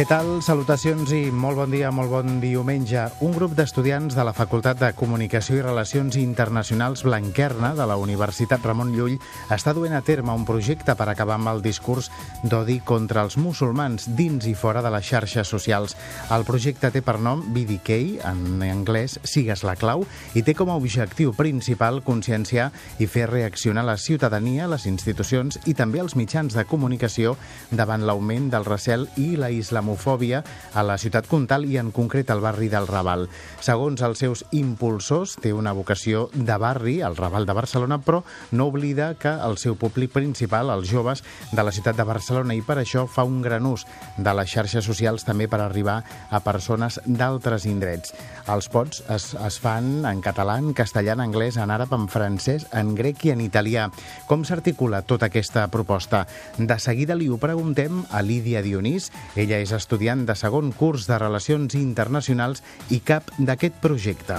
Què tal? Salutacions i molt bon dia, molt bon diumenge. Un grup d'estudiants de la Facultat de Comunicació i Relacions Internacionals Blanquerna de la Universitat Ramon Llull està duent a terme un projecte per acabar amb el discurs d'odi contra els musulmans dins i fora de les xarxes socials. El projecte té per nom BDK, en anglès Sigues la clau, i té com a objectiu principal conscienciar i fer reaccionar la ciutadania, les institucions i també els mitjans de comunicació davant l'augment del recel i la islamofòbia islamofòbia a la ciutat comtal i en concret al barri del Raval. Segons els seus impulsors, té una vocació de barri, al Raval de Barcelona, però no oblida que el seu públic principal, els joves de la ciutat de Barcelona, i per això fa un gran ús de les xarxes socials també per arribar a persones d'altres indrets. Els pots es, es fan en català, en castellà, en anglès, en àrab, en francès, en grec i en italià. Com s'articula tota aquesta proposta? De seguida li ho preguntem a Lídia Dionís. Ella és és estudiant de segon curs de Relacions Internacionals i cap d'aquest projecte.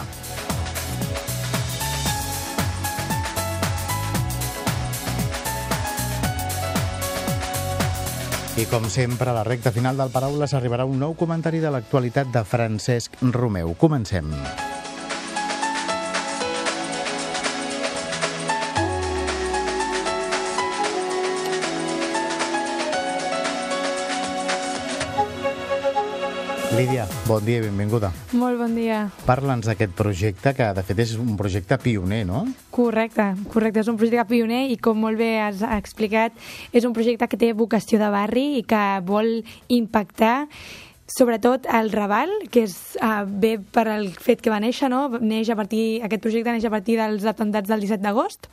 I com sempre, a la recta final del Paraules arribarà un nou comentari de l'actualitat de Francesc Romeu. Comencem. Lídia, bon dia i benvinguda. Molt bon dia. Parla'ns d'aquest projecte, que de fet és un projecte pioner, no? Correcte, correcte, és un projecte pioner i com molt bé has explicat, és un projecte que té vocació de barri i que vol impactar sobretot el Raval, que és uh, bé per al fet que va néixer, no? Neix a partir, aquest projecte neix a partir dels atemptats del 17 d'agost,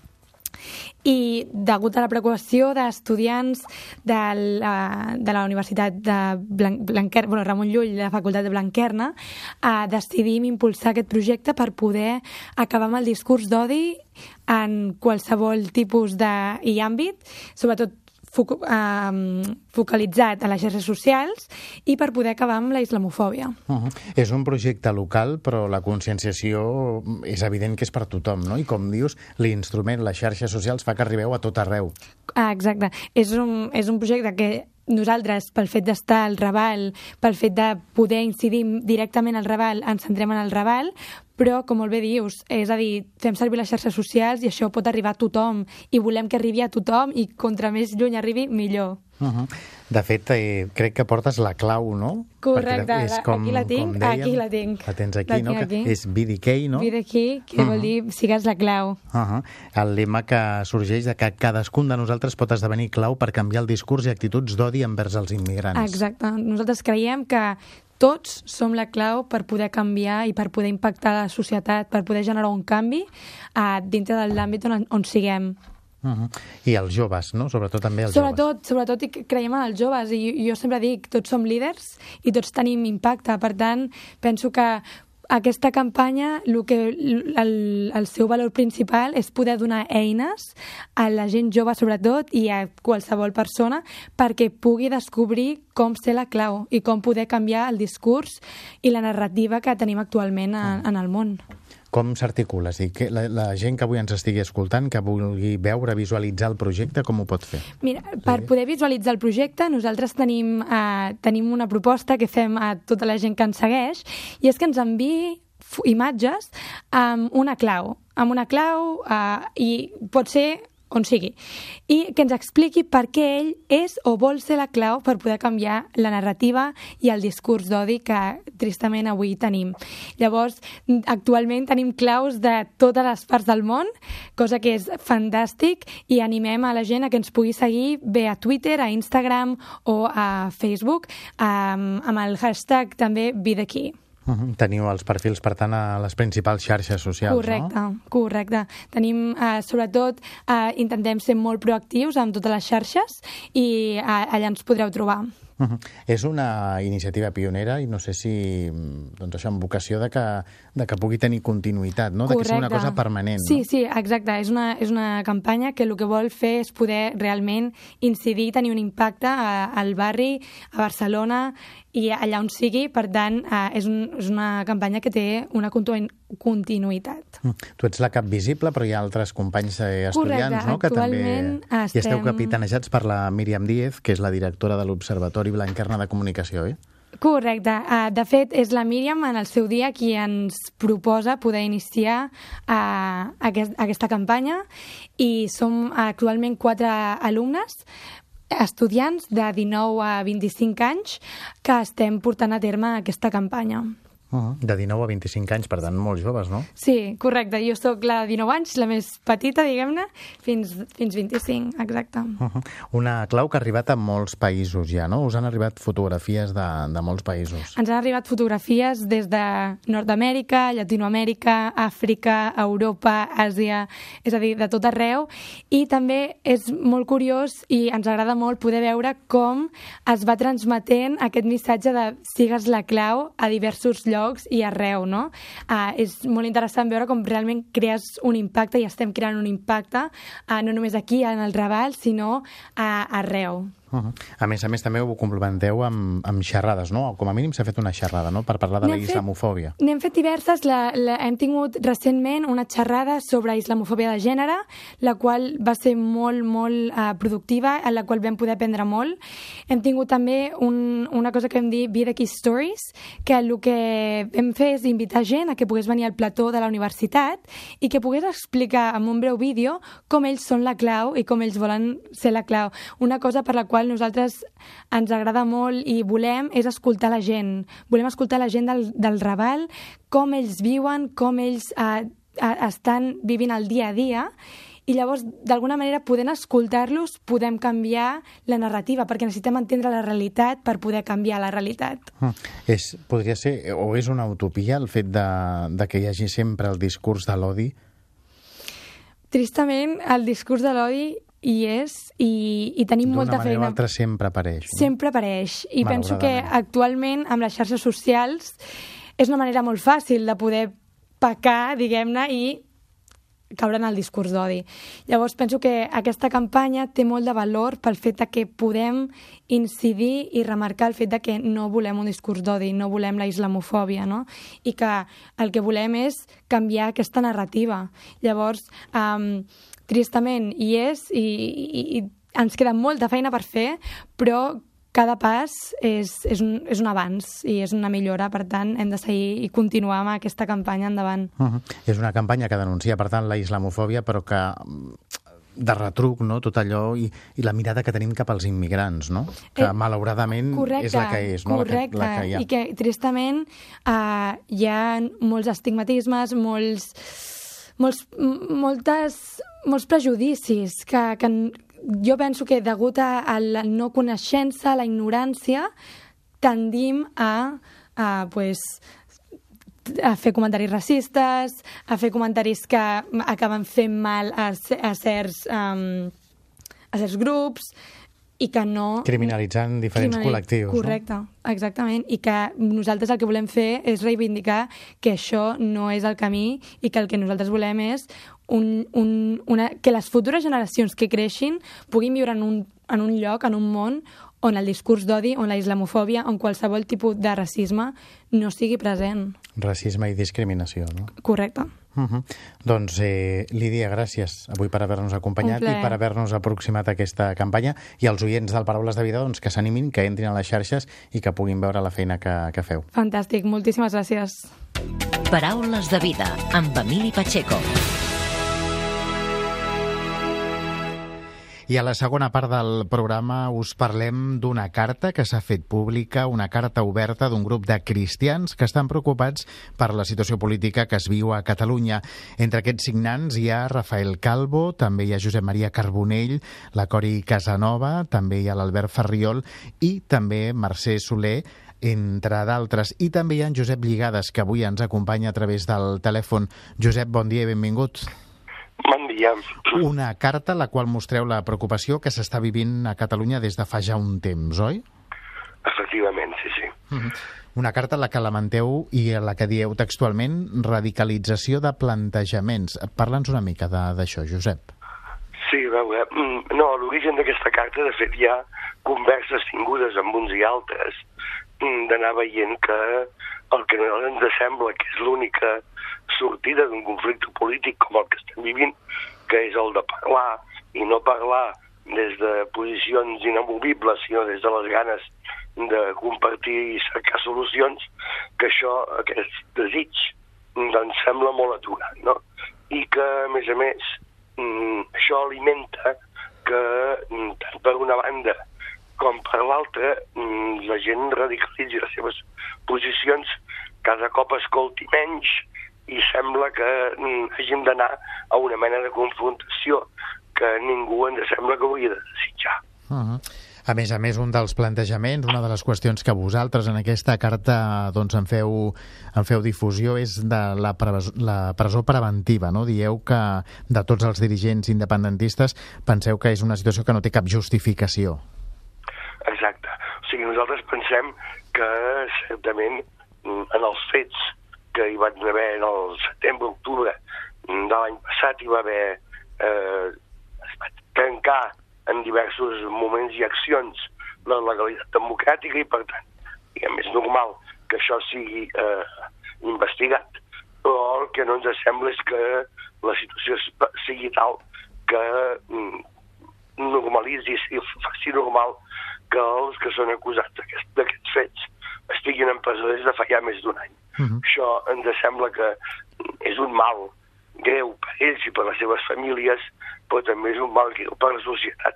i degut a la preocupació d'estudiants de, la, de la Universitat de Blan Blanquer, bueno, Ramon Llull, de la Facultat de Blanquerna, eh, decidim impulsar aquest projecte per poder acabar amb el discurs d'odi en qualsevol tipus de, i àmbit, sobretot foc eh, focalitzat a les xarxes socials i per poder acabar amb la islamofòbia. Uh -huh. És un projecte local, però la conscienciació és evident que és per tothom, no? I com dius, l'instrument, les xarxes socials, fa que arribeu a tot arreu. Ah, exacte. És un, és un projecte que nosaltres, pel fet d'estar al Raval, pel fet de poder incidir directament al Raval, ens centrem en el Raval, però, com molt bé dius, és a dir, fem servir les xarxes socials i això pot arribar a tothom, i volem que arribi a tothom, i contra més lluny arribi, millor. Uh -huh. De fet, eh, crec que portes la clau, no? Correcte, és com, aquí la tinc, com dèiem, aquí la tinc. La tens aquí, la no? Aquí. Que és BDK, no? BDK, que uh -huh. vol dir sigues la clau. Uh -huh. El lema que sorgeix de que cadascun de nosaltres pot esdevenir clau per canviar el discurs i actituds d'odi envers els immigrants. Exacte. Nosaltres creiem que tots som la clau per poder canviar i per poder impactar la societat, per poder generar un canvi uh, dintre de l'àmbit on, on siguem. Uh -huh. I els joves, no? Sobretot també els sobretot, joves. Sobretot creiem en els joves i jo sempre dic, tots som líders i tots tenim impacte. Per tant, penso que aquesta campanya, el, que, el, el seu valor principal és poder donar eines a la gent jove, sobretot, i a qualsevol persona, perquè pugui descobrir com ser la clau i com poder canviar el discurs i la narrativa que tenim actualment en, en el món. Com s'articula? O que la, la gent que avui ens estigui escoltant, que vulgui veure, visualitzar el projecte, com ho pot fer? Mira, per poder visualitzar el projecte, nosaltres tenim, eh, tenim una proposta que fem a tota la gent que ens segueix, i és que ens enviï imatges amb una clau, amb una clau eh, i pot ser on sigui, i que ens expliqui per què ell és o vol ser la clau per poder canviar la narrativa i el discurs d'odi que tristament avui tenim. Llavors, actualment tenim claus de totes les parts del món, cosa que és fantàstic, i animem a la gent a que ens pugui seguir bé a Twitter, a Instagram o a Facebook, amb, el hashtag també Be The Key. Teniu els perfils, per tant, a les principals xarxes socials, correcte, no? Correcte, Tenim, eh, sobretot, eh, intentem ser molt proactius amb totes les xarxes i eh, allà ens podreu trobar. Uh -huh. És una iniciativa pionera i no sé si, doncs això, amb vocació de que, de que pugui tenir continuïtat, no? Correcte. de que sigui una cosa permanent. Sí, no? sí, exacte. És una, és una campanya que el que vol fer és poder realment incidir, tenir un impacte a, al barri, a Barcelona i allà on sigui. Per tant, eh, és, un, és una campanya que té una continuïtat. Mm. Tu ets la cap visible, però hi ha altres companys eh, estudiants, Correcte. no?, que també Actualment i esteu estem- capitanejats per la Míriam Díez, que és la directora de l'Observatori Blanquerna de Comunicació, oi? Correcte. Uh, de fet, és la Míriam en el seu dia qui ens proposa poder iniciar uh, aquest, aquesta campanya i som actualment quatre alumnes estudiants de 19 a 25 anys que estem portant a terme aquesta campanya. Uh -huh. De 19 a 25 anys, per tant, molt joves, no? Sí, correcte. Jo sóc la de 19 anys, la més petita, diguem-ne, fins, fins 25, exacte. Uh -huh. Una clau que ha arribat a molts països ja, no? Us han arribat fotografies de, de molts països. Ens han arribat fotografies des de Nord-Amèrica, Llatinoamèrica, Àfrica, Europa, Àsia, és a dir, de tot arreu. I també és molt curiós i ens agrada molt poder veure com es va transmetent aquest missatge de sigues la clau a diversos llocs i arreu, no? Uh, és molt interessant veure com realment crees un impacte i estem creant un impacte uh, no només aquí, en el Raval, sinó uh, arreu. Uh -huh. A més a més, també ho complementeu amb, amb xerrades, no? Com a mínim s'ha fet una xerrada, no?, per parlar de la islamofòbia. N'hem fet diverses. La, la, hem tingut recentment una xerrada sobre islamofòbia de gènere, la qual va ser molt, molt uh, productiva, en la qual vam poder aprendre molt. Hem tingut també un, una cosa que hem dit Vida Key Stories, que el que vam fer és invitar gent a que pogués venir al plató de la universitat i que pogués explicar amb un breu vídeo com ells són la clau i com ells volen ser la clau. Una cosa per la qual nosaltres ens agrada molt i volem és escoltar la gent. Volem escoltar la gent del, del Raval, com ells viuen, com ells eh, eh, estan vivint el dia a dia i llavors, d'alguna manera, podent escoltar-los, podem canviar la narrativa, perquè necessitem entendre la realitat per poder canviar la realitat. Uh, és, podria ser, o és una utopia el fet de, de que hi hagi sempre el discurs de l'odi? Tristament, el discurs de l'odi hi és i, i tenim D'una molta manera o feina. altra sempre apareix. No? Sempre apareix. I penso que actualment, amb les xarxes socials, és una manera molt fàcil de poder pecar, diguem-ne, i caure en el discurs d'odi. Llavors penso que aquesta campanya té molt de valor pel fet de que podem incidir i remarcar el fet de que no volem un discurs d'odi, no volem la islamofòbia, no? I que el que volem és canviar aquesta narrativa. Llavors, um, tristament hi és i, i, i ens queda molta feina per fer, però cada pas és, és, un, és un avanç i és una millora, per tant, hem de seguir i continuar amb aquesta campanya endavant. Uh -huh. És una campanya que denuncia, per tant, la islamofòbia, però que mm, de retruc, no?, tot allò i, i la mirada que tenim cap als immigrants, no? Que, Eh, malauradament, Correcte, és la que és, no? Correcte, La que, la que hi ha. i que tristament uh, hi ha molts estigmatismes, molts, molts, moltes, molts prejudicis que, que jo penso que degut a, a la no coneixença, a la ignorància, tendim a, a pues, a fer comentaris racistes, a fer comentaris que acaben fent mal a, a certs, um, a certs grups i que no... Criminalitzant diferents Criminali- col·lectius, Correcte, exactament. I que nosaltres el que volem fer és reivindicar que això no és el camí i que el que nosaltres volem és un, un, una, que les futures generacions que creixin puguin viure en un, en un lloc, en un món on el discurs d'odi, on la islamofòbia, on qualsevol tipus de racisme no sigui present. Racisme i discriminació, no? Correcte. Uh -huh. Doncs, eh, Lídia, gràcies avui per haver-nos acompanyat i per haver-nos aproximat a aquesta campanya i als oients del Paraules de Vida doncs, que s'animin, que entrin a les xarxes i que puguin veure la feina que, que feu. Fantàstic, moltíssimes gràcies. Paraules de vida amb Emili Pacheco. I a la segona part del programa us parlem d'una carta que s'ha fet pública, una carta oberta d'un grup de cristians que estan preocupats per la situació política que es viu a Catalunya. Entre aquests signants hi ha Rafael Calvo, també hi ha Josep Maria Carbonell, la Cori Casanova, també hi ha l'Albert Ferriol i també Mercè Soler, entre d'altres. I també hi ha en Josep Lligades, que avui ens acompanya a través del telèfon. Josep, bon dia i benvingut. Bon dia. Una carta a la qual mostreu la preocupació que s'està vivint a Catalunya des de fa ja un temps, oi? Efectivament, sí, sí. Mm -hmm. Una carta en la que lamenteu i en la que dieu textualment radicalització de plantejaments. Parla'ns una mica d'això, Josep. Sí, a veure, mm, no, l'origen d'aquesta carta, de fet, hi ha converses tingudes amb uns i altres mm, d'anar veient que el que ens sembla que és l'única sortida d'un conflicte polític com el que estem vivint, que és el de parlar i no parlar des de posicions inamovibles, sinó des de les ganes de compartir i cercar solucions, que això, aquest desig, doncs sembla molt aturat, no? I que, a més a més, mm, això alimenta que, mm, tant per una banda com per l'altra, mm, la gent radicalitzi les seves posicions, cada cop escolti menys i sembla que hàgim d'anar a una mena de confrontació que ningú ens sembla que hauria de desitjar. Uh -huh. A més a més, un dels plantejaments, una de les qüestions que vosaltres en aquesta carta doncs, en, feu, en feu difusió és de la, presó, la presó preventiva. No? Dieu que de tots els dirigents independentistes penseu que és una situació que no té cap justificació. Exacte. O sigui, nosaltres pensem que certament en els fets que hi van haver en el setembre-octubre de l'any passat hi va haver eh, trencar en diversos moments i accions la legalitat democràtica i, per tant, diguem, és normal que això sigui eh, investigat, però el que no ens sembla és que la situació sigui tal que mm, normalitzi i faci normal que els que són acusats d'aquests aquest fets estiguin des de fa ja més d'un any. Uh mhm. -huh. Això ens sembla que és un mal greu per ells i per les seves famílies, però també és un mal greu per la societat,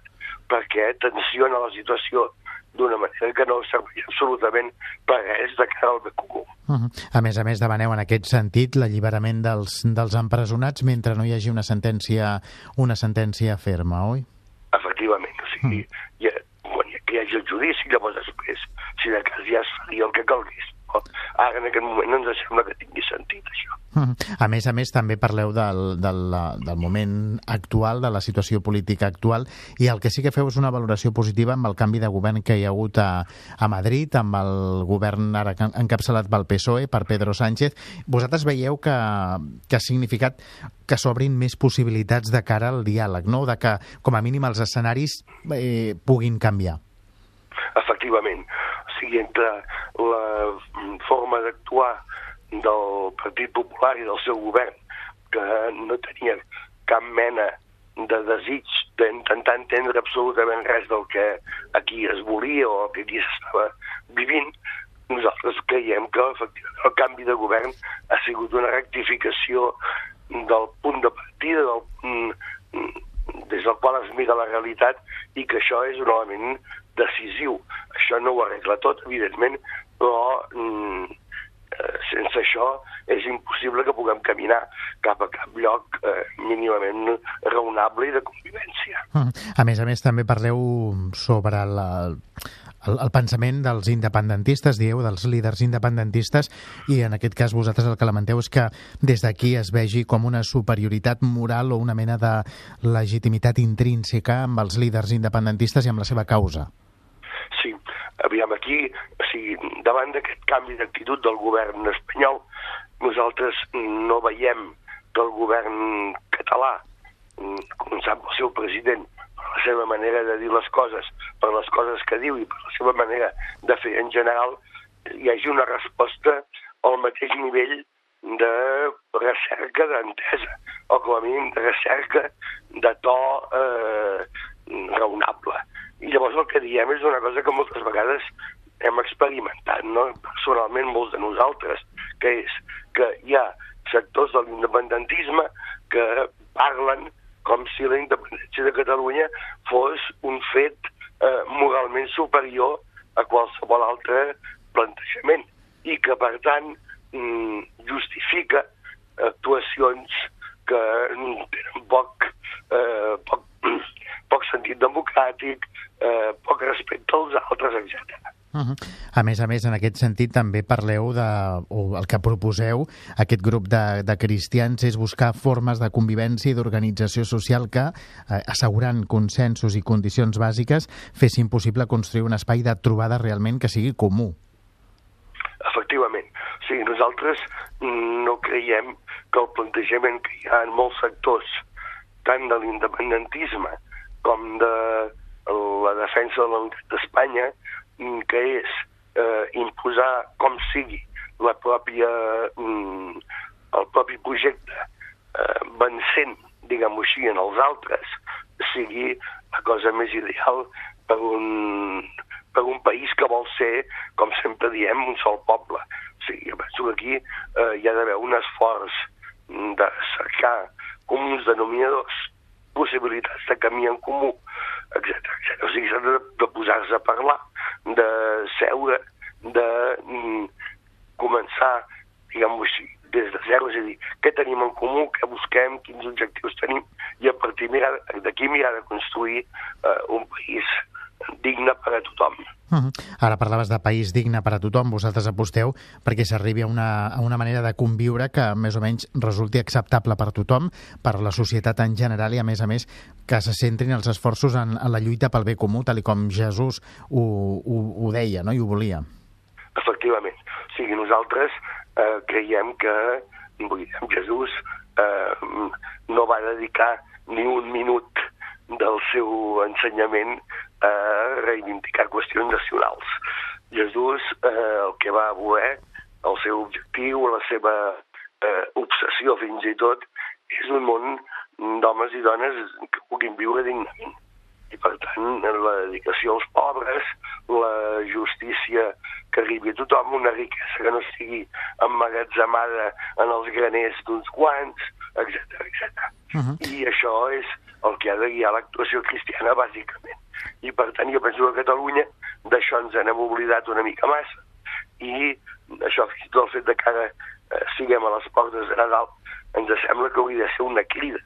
perquè tensiona la situació d'una manera que no serveix absolutament per res de cara al bé comú. Uh -huh. A més a més, demaneu en aquest sentit l'alliberament dels, dels empresonats mentre no hi hagi una sentència, una sentència ferma, oi? Efectivament, o sigui, uh -huh. hi ha, quan hi hagi el judici, llavors després, si de cas ja es faria el que calgués. Ara, en aquest moment, no ens sembla que tingui sentit, això. A més a més, també parleu del, del, del moment actual, de la situació política actual, i el que sí que feu és una valoració positiva amb el canvi de govern que hi ha hagut a, a Madrid, amb el govern ara encapçalat pel PSOE, per Pedro Sánchez. Vosaltres veieu que, que ha significat que s'obrin més possibilitats de cara al diàleg, no? de que, com a mínim, els escenaris eh, puguin canviar. Efectivament. Sigui, entre la forma d'actuar del Partit Popular i del seu govern, que no tenia cap mena de desig d'intentar entendre absolutament res del que aquí es volia o que aquí s'estava vivint, nosaltres creiem que efectivament el canvi de govern ha sigut una rectificació del punt de partida, del des del qual es mira la realitat i que això és un element decisiu. Això no ho arregla tot, evidentment, però mm, sense això és impossible que puguem caminar cap a cap lloc eh, mínimament raonable i de convivència. Mm. A més a més, també parleu sobre la, el, el pensament dels independentistes, dieu, dels líders independentistes, i en aquest cas vosaltres el que lamenteu és que des d'aquí es vegi com una superioritat moral o una mena de legitimitat intrínseca amb els líders independentistes i amb la seva causa. Aviam, aquí, sigui, davant d'aquest canvi d'actitud del govern espanyol, nosaltres no veiem que el govern català, començant pel seu president, per la seva manera de dir les coses, per les coses que diu i per la seva manera de fer en general, hi hagi una resposta al mateix nivell de recerca d'entesa, o com a mínim de recerca de to eh, raonable. I llavors el que diem és una cosa que moltes vegades hem experimentat, no? personalment molts de nosaltres, que és que hi ha sectors de l'independentisme que parlen com si la independència de Catalunya fos un fet eh, moralment superior a qualsevol altre plantejament i que, per tant, mm, justifica actuacions que tenen poc, eh, poc, poc sentit democràtic, eh, poc respecte als altres, etc. Uh -huh. A més a més, en aquest sentit, també parleu de, o el que proposeu, aquest grup de, de cristians, és buscar formes de convivència i d'organització social que, eh, assegurant consensos i condicions bàsiques, fessin possible construir un espai de trobada realment que sigui comú. Efectivament. O sigui, nosaltres no creiem que el plantejament que hi ha en molts sectors, tant de l'independentisme com de la defensa de la unitat d'Espanya, que és eh, imposar com sigui la pròpia, mm, el propi projecte eh, vencent, diguem-ho així, en els altres, sigui la cosa més ideal per un, per un país que vol ser, com sempre diem, un sol poble. O sigui, penso que aquí eh, hi ha d'haver un esforç de cercar comuns denominadors, possibilitats de camí en comú, etc. O sigui, s'ha de, de posar-se a parlar de seure, de mm, començar, diguem-ho així, des de zero, és a dir, què tenim en comú, què busquem, quins objectius tenim, i a partir d'aquí mirar de construir eh, un país digne per a tothom. Uh -huh. Ara parlaves de país digne per a tothom, vosaltres aposteu perquè s'arribi a, una, a una manera de conviure que més o menys resulti acceptable per tothom, per la societat en general i a més a més que se centrin els esforços en, en la lluita pel bé comú, tal com Jesús ho, ho, ho deia no? i ho volia. Efectivament. O sigui, nosaltres eh, creiem que vull dir, Jesús eh, no va dedicar ni un minut del seu ensenyament a reivindicar qüestions nacionals. Jesús eh, el que va voler, el seu objectiu, la seva eh, obsessió fins i tot, és un món d'homes i dones que puguin viure dignament. I per tant, la dedicació als pobres, la justícia que arribi a tothom, una riquesa que no estigui emmagatzemada en els graners d'uns quants, etc etc. Uh -huh. I això és el que ha de guiar l'actuació cristiana, bàsicament. I per tant, jo penso que a Catalunya d'això ens n'hem oblidat una mica massa. I això, fins i tot el fet de que ara eh, siguem a les portes de Nadal, ens sembla que hauria de ser una crida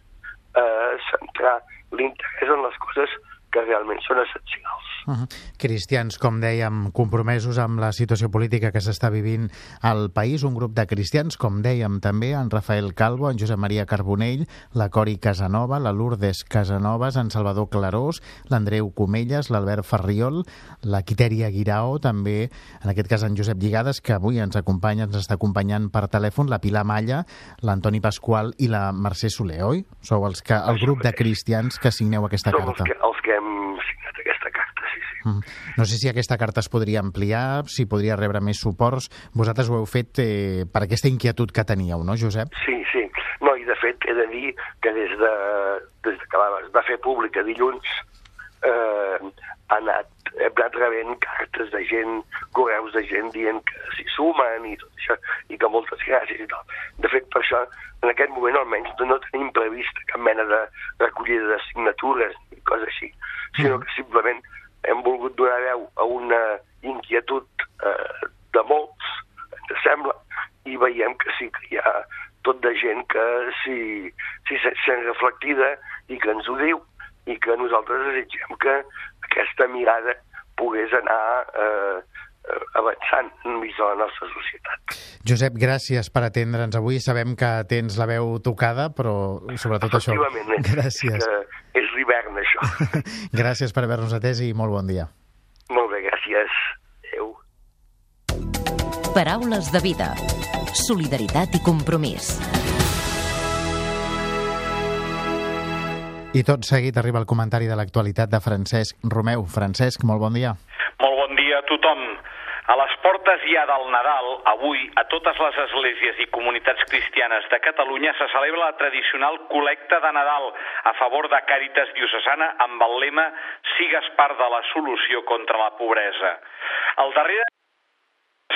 a centrar l'interès en les coses que realment són essencials. Uh -huh. Cristians, com dèiem, compromesos amb la situació política que s'està vivint al país, un grup de cristians, com dèiem també, en Rafael Calvo, en Josep Maria Carbonell, la Cori Casanova, la Lourdes Casanovas, en Salvador Clarós, l'Andreu Comelles, l'Albert Ferriol, la Quitèria Guirao, també, en aquest cas, en Josep Lligades, que avui ens acompanya, ens està acompanyant per telèfon, la Pilar Malla, l'Antoni Pasqual i la Mercè Soler, oi? Sou els que, el grup de cristians que signeu aquesta Som carta. Els que, els que hem signat aquesta carta, sí, sí. Mm. No sé si aquesta carta es podria ampliar, si podria rebre més suports. Vosaltres ho heu fet eh, per aquesta inquietud que teníeu, no, Josep? Sí, sí. No, i de fet he de dir que des de, des de que va, es va fer pública dilluns eh, ha anat, hem anat rebent cartes de gent, correus de gent dient que s'hi sumen i tot això, i que moltes gràcies i tal. De fet, per això, en aquest moment almenys no tenim prevista cap mena de recollida de signatures ni cosa així, sinó que simplement hem volgut donar veu a una inquietud eh, de molts, ens sembla, i veiem que sí que hi ha tot de gent que s'hi si, si sent reflectida i que ens ho diu i que nosaltres desitgem que aquesta mirada pogués anar eh, avançant enmig de la nostra societat. Josep, gràcies per atendre'ns avui. Sabem que tens la veu tocada, però sobretot això... Gràcies. Que és l'hivern, això. gràcies per haver-nos atès i molt bon dia. Molt bé, gràcies. Adéu. Paraules de vida. Solidaritat i compromís. I tot seguit arriba el comentari de l'actualitat de Francesc Romeu. Francesc, molt bon dia. Molt bon dia a tothom. A les portes ja del Nadal, avui, a totes les esglésies i comunitats cristianes de Catalunya se celebra la tradicional col·lecta de Nadal a favor de Càritas Diocesana amb el lema Sigues part de la solució contra la pobresa. El darrere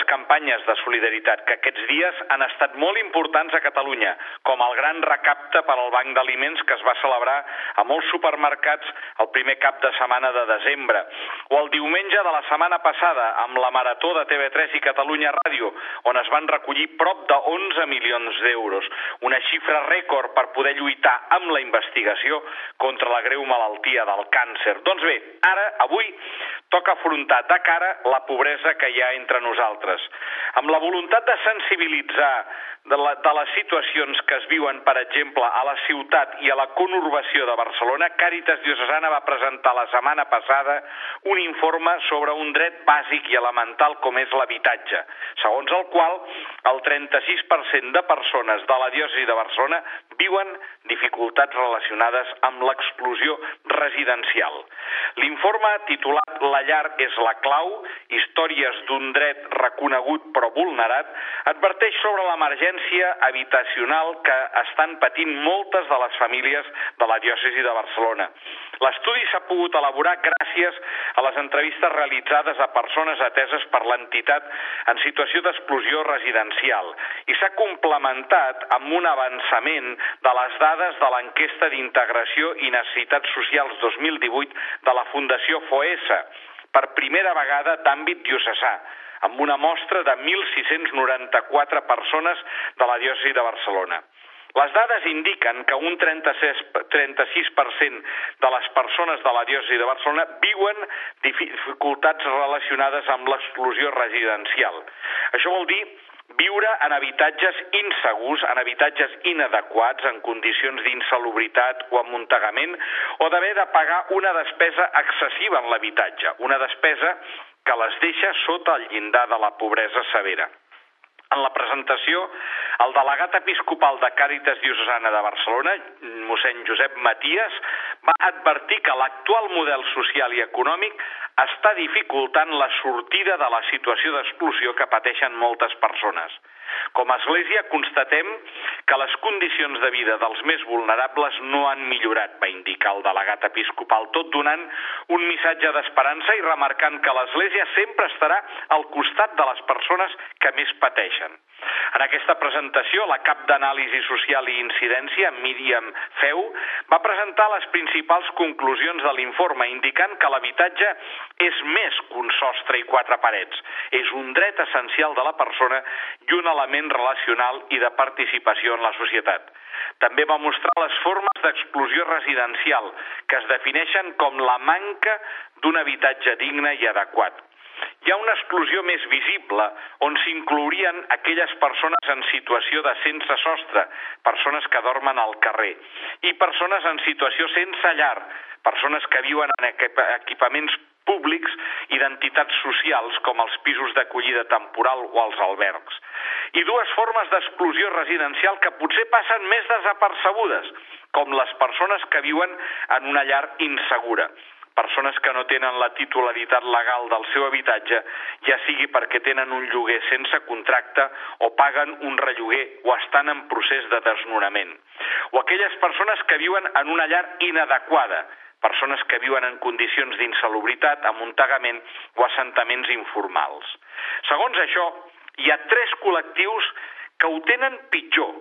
campanyes de solidaritat que aquests dies han estat molt importants a Catalunya, com el gran recapte per al Banc d'Aliments que es va celebrar a molts supermercats el primer cap de setmana de desembre, o el diumenge de la setmana passada amb la Marató de TV3 i Catalunya Ràdio, on es van recollir prop de 11 milions d'euros, una xifra rècord per poder lluitar amb la investigació contra la greu malaltia del càncer. Doncs bé, ara, avui, toca afrontar de cara la pobresa que hi ha entre nosaltres. Amb la voluntat de sensibilitzar de, la, de les situacions que es viuen, per exemple, a la ciutat i a la conurbació de Barcelona, Càritas Diocesana va presentar la setmana passada un informe sobre un dret bàsic i elemental com és l'habitatge, segons el qual el 36% de persones de la diòcesi de Barcelona viuen dificultats relacionades amb l'exclusió residencial. L'informe titulat La llar és la clau, històries d'un dret reconegut però vulnerat, adverteix sobre l'emergència habitacional que estan patint moltes de les famílies de la diòcesi de Barcelona. L'estudi s'ha pogut elaborar gràcies a les entrevistes realitzades a persones ateses per l'entitat en situació d'exclusió residencial i s'ha complementat amb un avançament de les dades de l'enquesta d'integració i necessitats socials 2018 de la Fundació FOESA, per primera vegada d'àmbit diocesà, amb una mostra de 1.694 persones de la diòcesi de Barcelona. Les dades indiquen que un 36, 36% de les persones de la diòcesi de Barcelona viuen dificultats relacionades amb l'exclusió residencial. Això vol dir viure en habitatges insegurs, en habitatges inadequats, en condicions d'insalubritat o amuntegament, o d'haver de pagar una despesa excessiva en l'habitatge, una despesa que les deixa sota el llindar de la pobresa severa. En la presentació, el delegat episcopal de Càritas Diocesana de Barcelona, mossèn Josep Maties, va advertir que l'actual model social i econòmic està dificultant la sortida de la situació d'exclusió que pateixen moltes persones. Com a Església constatem que les condicions de vida dels més vulnerables no han millorat, va indicar el delegat episcopal, tot donant un missatge d'esperança i remarcant que l'Església sempre estarà al costat de les persones que més pateixen. En aquesta presentació, la cap d'anàlisi social i incidència, Míriam Feu, va presentar les principals conclusions de l'informe, indicant que l'habitatge és més que un sostre i quatre parets. És un dret essencial de la persona i un element relacional i de participació en la societat. També va mostrar les formes d'exclusió residencial, que es defineixen com la manca d'un habitatge digne i adequat hi ha una exclusió més visible on s'inclourien aquelles persones en situació de sense sostre, persones que dormen al carrer, i persones en situació sense llar, persones que viuen en equipaments públics i d'entitats socials com els pisos d'acollida temporal o els albergs. I dues formes d'exclusió residencial que potser passen més desapercebudes, com les persones que viuen en una llar insegura persones que no tenen la titularitat legal del seu habitatge, ja sigui perquè tenen un lloguer sense contracte o paguen un relloguer o estan en procés de desnonament. O aquelles persones que viuen en una llar inadequada, persones que viuen en condicions d'insalubritat, amuntegament o assentaments informals. Segons això, hi ha tres col·lectius que ho tenen pitjor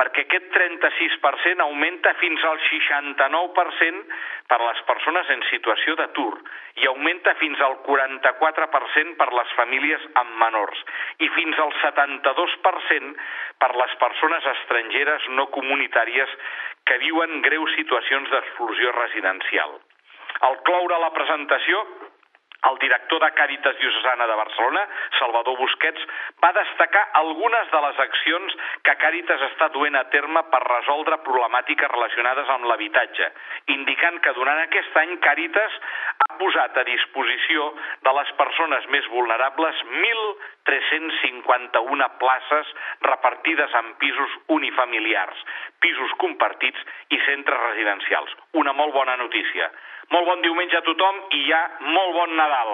perquè aquest 36% augmenta fins al 69% per a les persones en situació d'atur i augmenta fins al 44% per les famílies amb menors i fins al 72% per les persones estrangeres no comunitàries que viuen greus situacions d'exclusió residencial. Al cloure la presentació, el director de Càritas Diocesana de Barcelona, Salvador Busquets, va destacar algunes de les accions que Càritas està duent a terme per resoldre problemàtiques relacionades amb l'habitatge, indicant que durant aquest any Càritas ha posat a disposició de les persones més vulnerables 1.351 places repartides en pisos unifamiliars, pisos compartits i centres residencials. Una molt bona notícia. Molt bon diumenge a tothom i ja molt bon Nadal.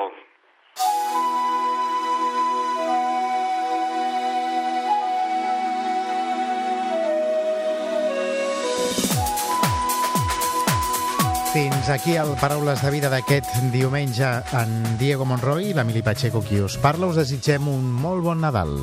Fins aquí el Paraules de Vida d'aquest diumenge en Diego Monroy i l'Emili Pacheco qui us parla. Us desitgem un molt bon Nadal.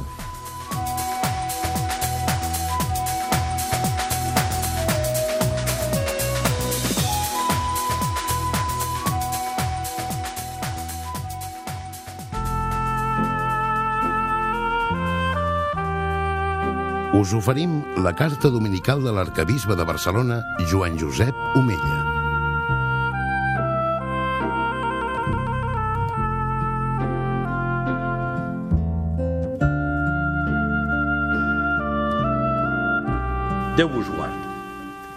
Oferim la carta dominical de l'arcabisbe de Barcelona, Joan Josep Omella. Déu vos guard.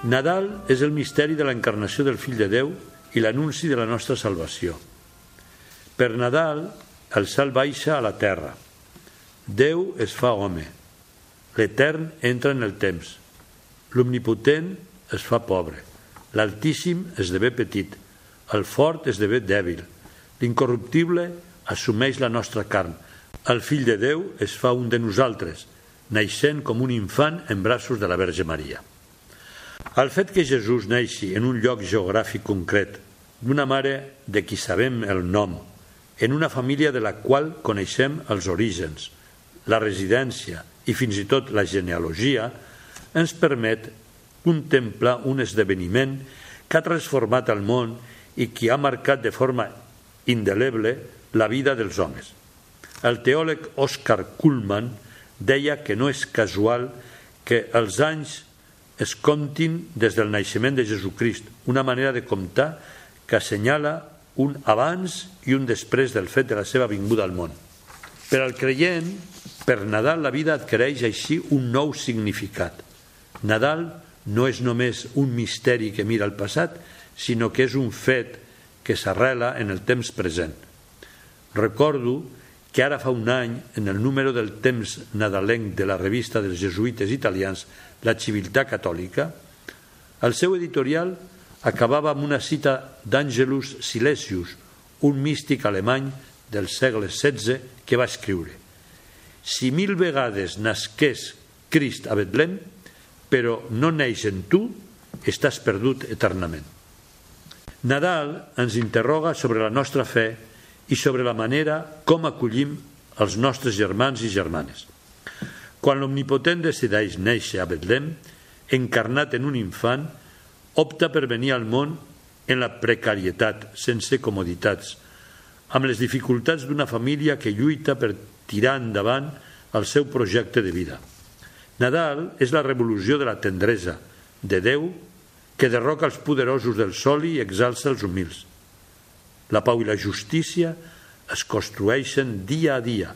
Nadal és el misteri de l'encarnació del Fill de Déu i l'anunci de la nostra salvació. Per Nadal, el cel baixa a la terra. Déu es fa home. L'Etern entra en el temps. L'Omnipotent es fa pobre. L'Altíssim esdevé petit. El fort esdevé dèbil. L'incorruptible assumeix la nostra carn. El Fill de Déu es fa un de nosaltres – naixent com un infant en braços de la Verge Maria. El fet que Jesús neixi en un lloc geogràfic concret, d'una mare de qui sabem el nom, en una família de la qual coneixem els orígens, la residència i fins i tot la genealogia, ens permet contemplar un esdeveniment que ha transformat el món i que ha marcat de forma indeleble la vida dels homes. El teòleg Oscar Kuhlmann deia que no és casual que els anys es comptin des del naixement de Jesucrist, una manera de comptar que assenyala un abans i un després del fet de la seva vinguda al món. Per al creient, per Nadal la vida adquireix així un nou significat. Nadal no és només un misteri que mira al passat, sinó que és un fet que s'arrela en el temps present. Recordo que ara fa un any, en el número del temps nadalenc de la revista dels jesuïtes italians, La Civiltà Catòlica, el seu editorial acabava amb una cita d'Angelus Silesius, un místic alemany del segle XVI que va escriure Si mil vegades nasqués Crist a Betlem, però no neix en tu, estàs perdut eternament. Nadal ens interroga sobre la nostra fe i sobre la manera com acollim els nostres germans i germanes. Quan l'Omnipotent decideix néixer a Betlem, encarnat en un infant, opta per venir al món en la precarietat, sense comoditats, amb les dificultats d'una família que lluita per tirar endavant el seu projecte de vida. Nadal és la revolució de la tendresa, de Déu, que derroca els poderosos del sol i exalça els humils. La pau i la justícia es construeixen dia a dia,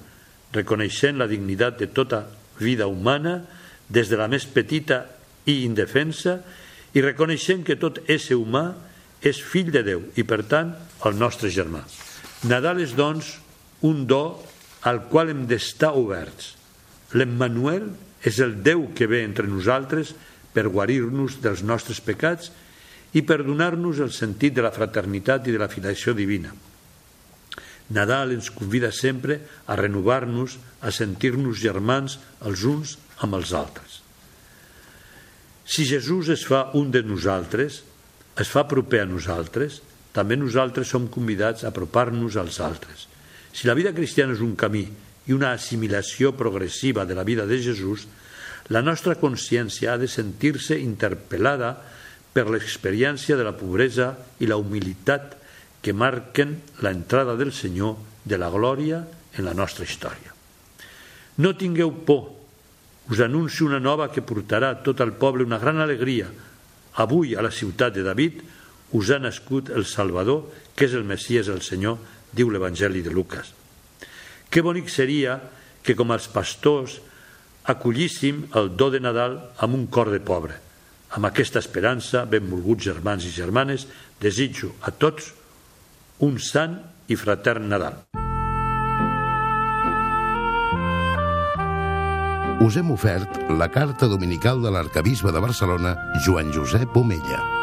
reconeixent la dignitat de tota vida humana, des de la més petita i indefensa, i reconeixent que tot ésser humà és fill de Déu i, per tant, el nostre germà. Nadal és, doncs, un do al qual hem d'estar oberts. L'Emmanuel és el Déu que ve entre nosaltres per guarir-nos dels nostres pecats i per donar-nos el sentit de la fraternitat i de la filiació divina. Nadal ens convida sempre a renovar-nos, a sentir-nos germans els uns amb els altres. Si Jesús es fa un de nosaltres, es fa proper a nosaltres, també nosaltres som convidats a apropar-nos als altres. Si la vida cristiana és un camí i una assimilació progressiva de la vida de Jesús, la nostra consciència ha de sentir-se interpel·lada per l'experiència de la pobresa i la humilitat que marquen l'entrada del Senyor de la glòria en la nostra història. No tingueu por, us anuncio una nova que portarà a tot el poble una gran alegria. Avui, a la ciutat de David, us ha nascut el Salvador, que és el Messies, el Senyor, diu l'Evangeli de Lucas. Que bonic seria que, com els pastors, acollíssim el do de Nadal amb un cor de pobre – amb aquesta esperança, benvolguts germans i germanes, desitjo a tots un sant i fratern Nadal. Us hem ofert la carta dominical de l'arcabisbe de Barcelona, Joan Josep Omella.